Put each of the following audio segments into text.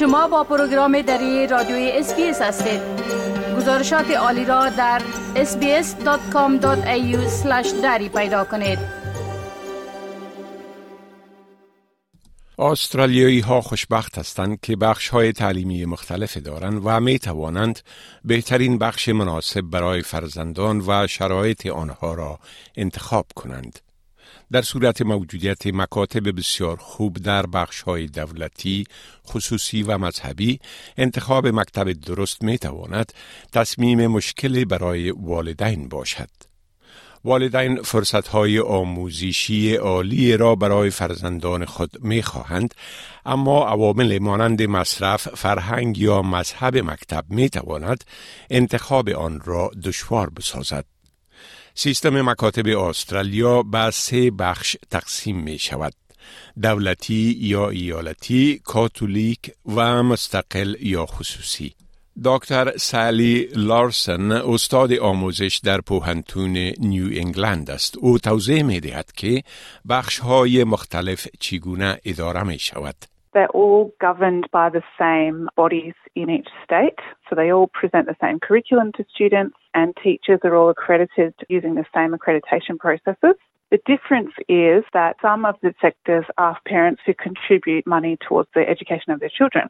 شما با پروگرام دری رادیوی SBS هستید گزارشات عالی را در sbs.com.au دری پیدا کنید استرالیایی ها خوشبخت هستند که بخش های تعلیمی مختلف دارند و می توانند بهترین بخش مناسب برای فرزندان و شرایط آنها را انتخاب کنند. در صورت موجودیت مکاتب بسیار خوب در بخش های دولتی، خصوصی و مذهبی، انتخاب مکتب درست می تواند تصمیم مشکل برای والدین باشد. والدین فرصت های آموزشی عالی را برای فرزندان خود می خواهند اما عوامل مانند مصرف، فرهنگ یا مذهب مکتب می تواند انتخاب آن را دشوار بسازد. سیستم مکاتب استرالیا به سه بخش تقسیم می شود. دولتی یا ایالتی، کاتولیک و مستقل یا خصوصی. دکتر سالی لارسن استاد آموزش در پوهنتون نیو انگلند است. او توضیح می دهد که بخش های مختلف چگونه اداره می شود. They're all governed by the same bodies in each state. So they all present the same curriculum to students, and teachers are all accredited using the same accreditation processes. The difference is that some of the sectors ask parents to contribute money towards the education of their children.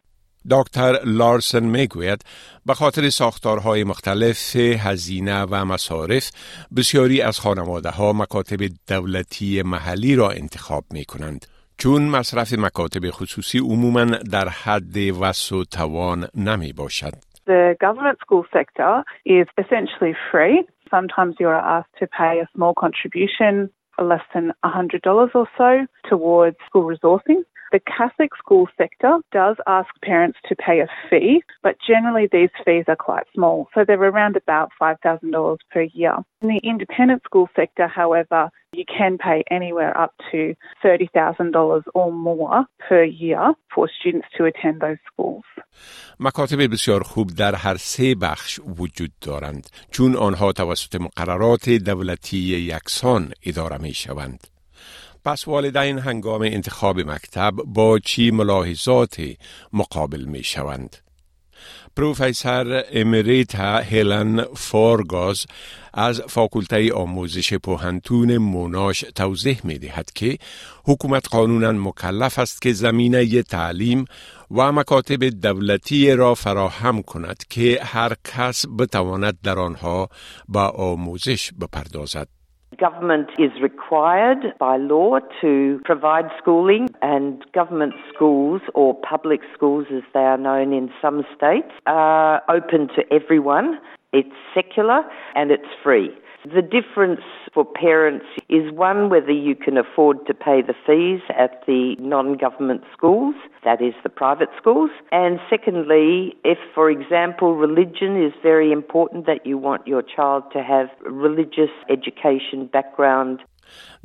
دکتر لارسن میگوید به خاطر ساختارهای مختلف هزینه و مصارف بسیاری از خانواده ها مکاتب دولتی محلی را انتخاب می کنند. چون مصرف مکاتب خصوصی عموما در حد وس و توان نمی باشد. The government school sector is essentially free. Sometimes you are asked to pay a small contribution, less than $100 or so, towards school resourcing. The Catholic school sector does ask parents to pay a fee, but generally these fees are quite small, so they're around about $5,000 per year. In the independent school sector, however, you can pay anywhere up to $30,000 or more per year for students to attend those schools. مکاتب بسیار خوب در هر سه بخش وجود دارند چون آنها توسط مقررات دولتی یکسان اداره می شوند. پس والدین هنگام انتخاب مکتب با چی ملاحظات مقابل می شوند؟ پروفیسر امریتا هلن فورگاز از فاکولته آموزش پوهنتون موناش توضیح می دهد که حکومت قانونا مکلف است که زمینه تعلیم و مکاتب دولتی را فراهم کند که هر کس بتواند در آنها به آموزش بپردازد. Government is required by law to provide schooling, and government schools or public schools, as they are known in some states, are open to everyone. It's secular and it's free. The difference for parents is one, whether you can afford to pay the fees at the non government schools, that is the private schools, and secondly, if, for example, religion is very important, that you want your child to have religious education background.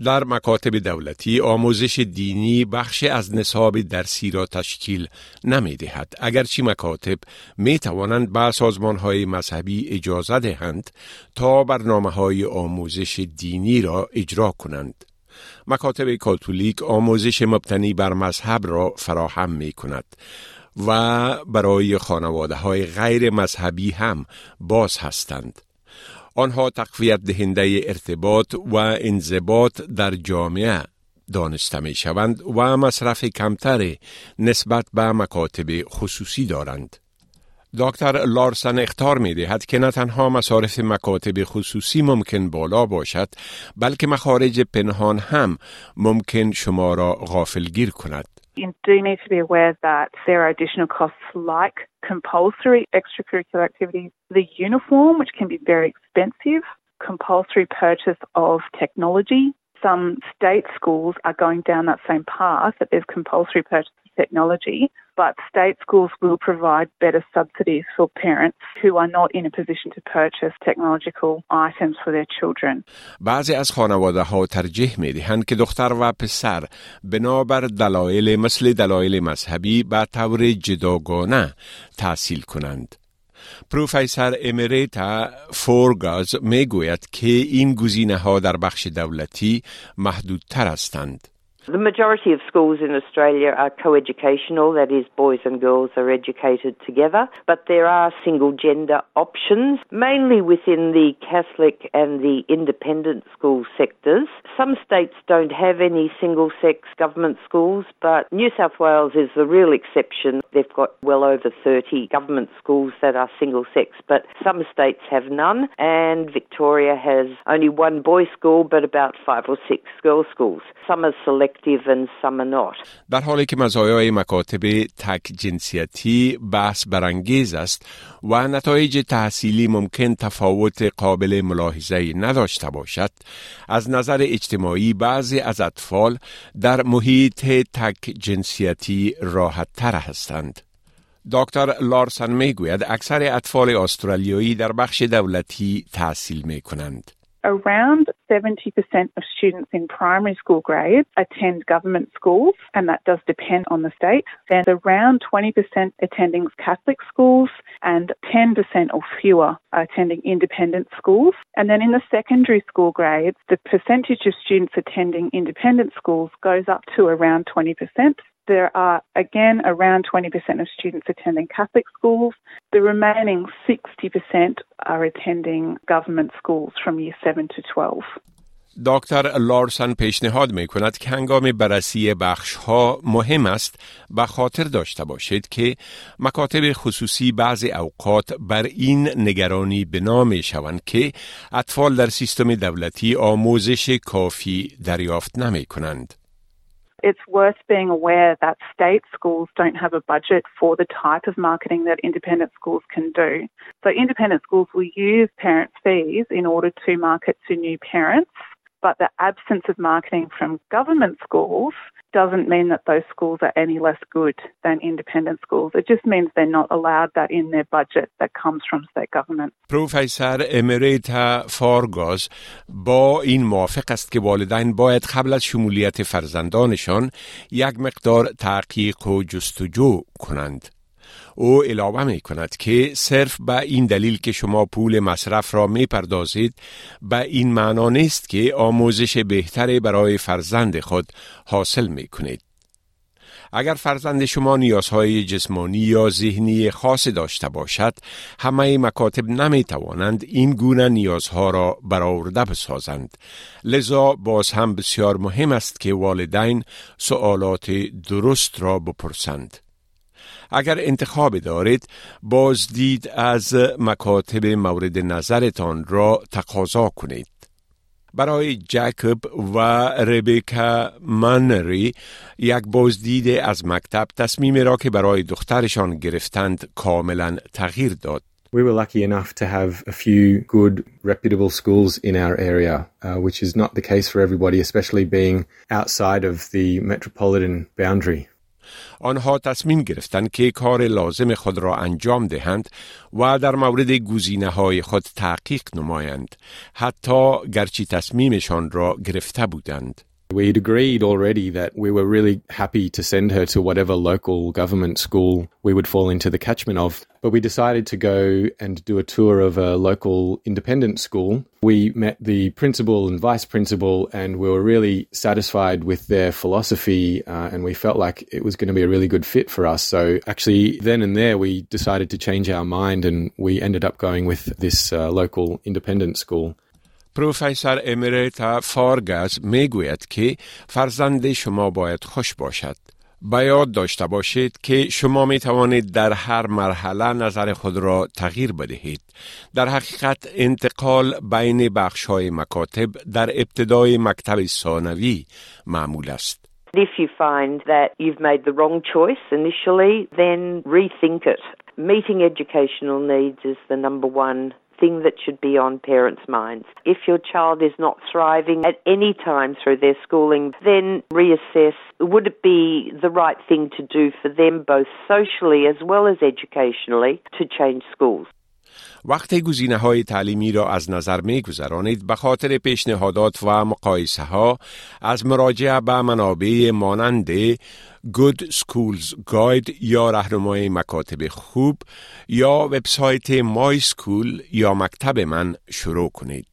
در مکاتب دولتی آموزش دینی بخش از نصاب درسی را تشکیل نمی دهد. اگرچه مکاتب می توانند به سازمان های مذهبی اجازه دهند تا برنامه های آموزش دینی را اجرا کنند. مکاتب کاتولیک آموزش مبتنی بر مذهب را فراهم می کند و برای خانواده های غیر مذهبی هم باز هستند. آنها تقویت دهنده ارتباط و انضباط در جامعه دانسته می شوند و مصرف کمتر نسبت به مکاتب خصوصی دارند. دکتر لارسن اختار می دهد که نه تنها مصارف مکاتب خصوصی ممکن بالا باشد بلکه مخارج پنهان هم ممکن شما را غافلگیر کند. You do need to be aware that there are additional costs like compulsory extracurricular activities, the uniform, which can be very expensive, compulsory purchase of technology. Some state schools are going down that same path that there's compulsory purchase technology, but state schools will provide better subsidies for parents who are not in a position to purchase technological items for their children. بعضی از خانواده ها ترجیح می دهند که دختر و پسر بنابر دلایل مثل دلایل مذهبی به طور جداگانه تحصیل کنند. پروفیسر امریتا فورگاز می گوید که این گزینه ها در بخش دولتی محدودتر هستند. The majority of schools in Australia are co-educational, that is boys and girls are educated together, but there are single gender options, mainly within the Catholic and the independent school sectors. Some states don't have any single sex government schools, but New South Wales is the real exception. They've got well over 30 government schools that are single sex, but some states have none, and Victoria has only one boys' school but about five or six girls' schools. Some are select در حالی که مزایای مکاتب تک جنسیتی بحث برانگیز است و نتایج تحصیلی ممکن تفاوت قابل ملاحظه نداشته باشد از نظر اجتماعی بعضی از اطفال در محیط تک جنسیتی راحت تر هستند دکتر لارسن میگوید اکثر اطفال استرالیایی در بخش دولتی تحصیل می کنند. around 70% of students in primary school grades attend government schools, and that does depend on the state. Then around 20% attending Catholic schools, and 10% or fewer are attending independent schools. And then in the secondary school grades, the percentage of students attending independent schools goes up to around 20%. There are again around 20% of students attending Catholic schools. The remaining 60% are attending government schools from year 7 to 12. دکتر لارسن پیشنهاد می کند که هنگام بررسی بخش ها مهم است به خاطر داشته باشید که مکاتب خصوصی بعض اوقات بر این نگرانی بنا می شوند که اطفال در سیستم دولتی آموزش کافی دریافت نمی کنند. It's worth being aware that state schools don't have a budget for the type of marketing that independent schools can do. So independent schools will use parent fees in order to market to new parents, but the absence of marketing from government schools doesn't mean that those schools are any less good than independent schools. It just means they're not allowed that in their budget that comes from state government. پروفسور امریتا فارگاز با این موافق است که والدین باید قبل از شمولیت فرزندانشان یک مقدار تحقیق و جستجو کنند. او علاوه می کند که صرف به این دلیل که شما پول مصرف را می پردازید به این معنا نیست که آموزش بهتری برای فرزند خود حاصل می کنید. اگر فرزند شما نیازهای جسمانی یا ذهنی خاص داشته باشد همه مکاتب نمی توانند این گونه نیازها را برآورده بسازند لذا باز هم بسیار مهم است که والدین سوالات درست را بپرسند اگر انتخاب دارید بازدید از مکاتب مورد نظرتان را تقاضا کنید. برای جکب و ربیکا منری یک بازدید از مکتب تصمیم را که برای دخترشان گرفتند کاملا تغییر داد. We were lucky enough to have a few good, reputable schools in our area, uh, which is not the case for everybody, especially being outside of the metropolitan boundary. آنها تصمیم گرفتند که کار لازم خود را انجام دهند و در مورد گزینه های خود تحقیق نمایند حتی گرچه تصمیمشان را گرفته بودند. We'd agreed already that we were really happy to send her to whatever local government school we would fall into the catchment of. But we decided to go and do a tour of a local independent school. We met the principal and vice principal, and we were really satisfied with their philosophy, uh, and we felt like it was going to be a really good fit for us. So, actually, then and there, we decided to change our mind, and we ended up going with this uh, local independent school. پروفسور امریتا فارگز می‌گوید که فرزند شما باید خوش باشد. به یاد داشته باشید که شما می توانید در هر مرحله نظر خود را تغییر بدهید. در حقیقت انتقال بین بخش های مکاتب در ابتدای مکتب ثانوی معمول است. If you find that you've made the wrong choice initially, then rethink it. Meeting educational needs is the number one thing that should be on parents' minds. If your child is not thriving at any time through their schooling, then reassess would it be the right thing to do for them both socially as well as educationally to change schools? وقتی گزینه های تعلیمی را از نظر می گذرانید به خاطر پیشنهادات و مقایسه ها از مراجعه به منابع مانند Good Schools Guide یا راهنمای مکاتب خوب با وبسایت My School یا مکتب من شروع کنید.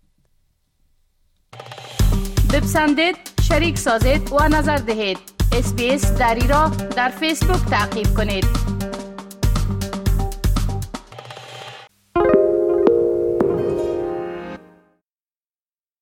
بپسندید شریک سازید و نظر دهید SBS دری را در فیسبوک تعقیب کنید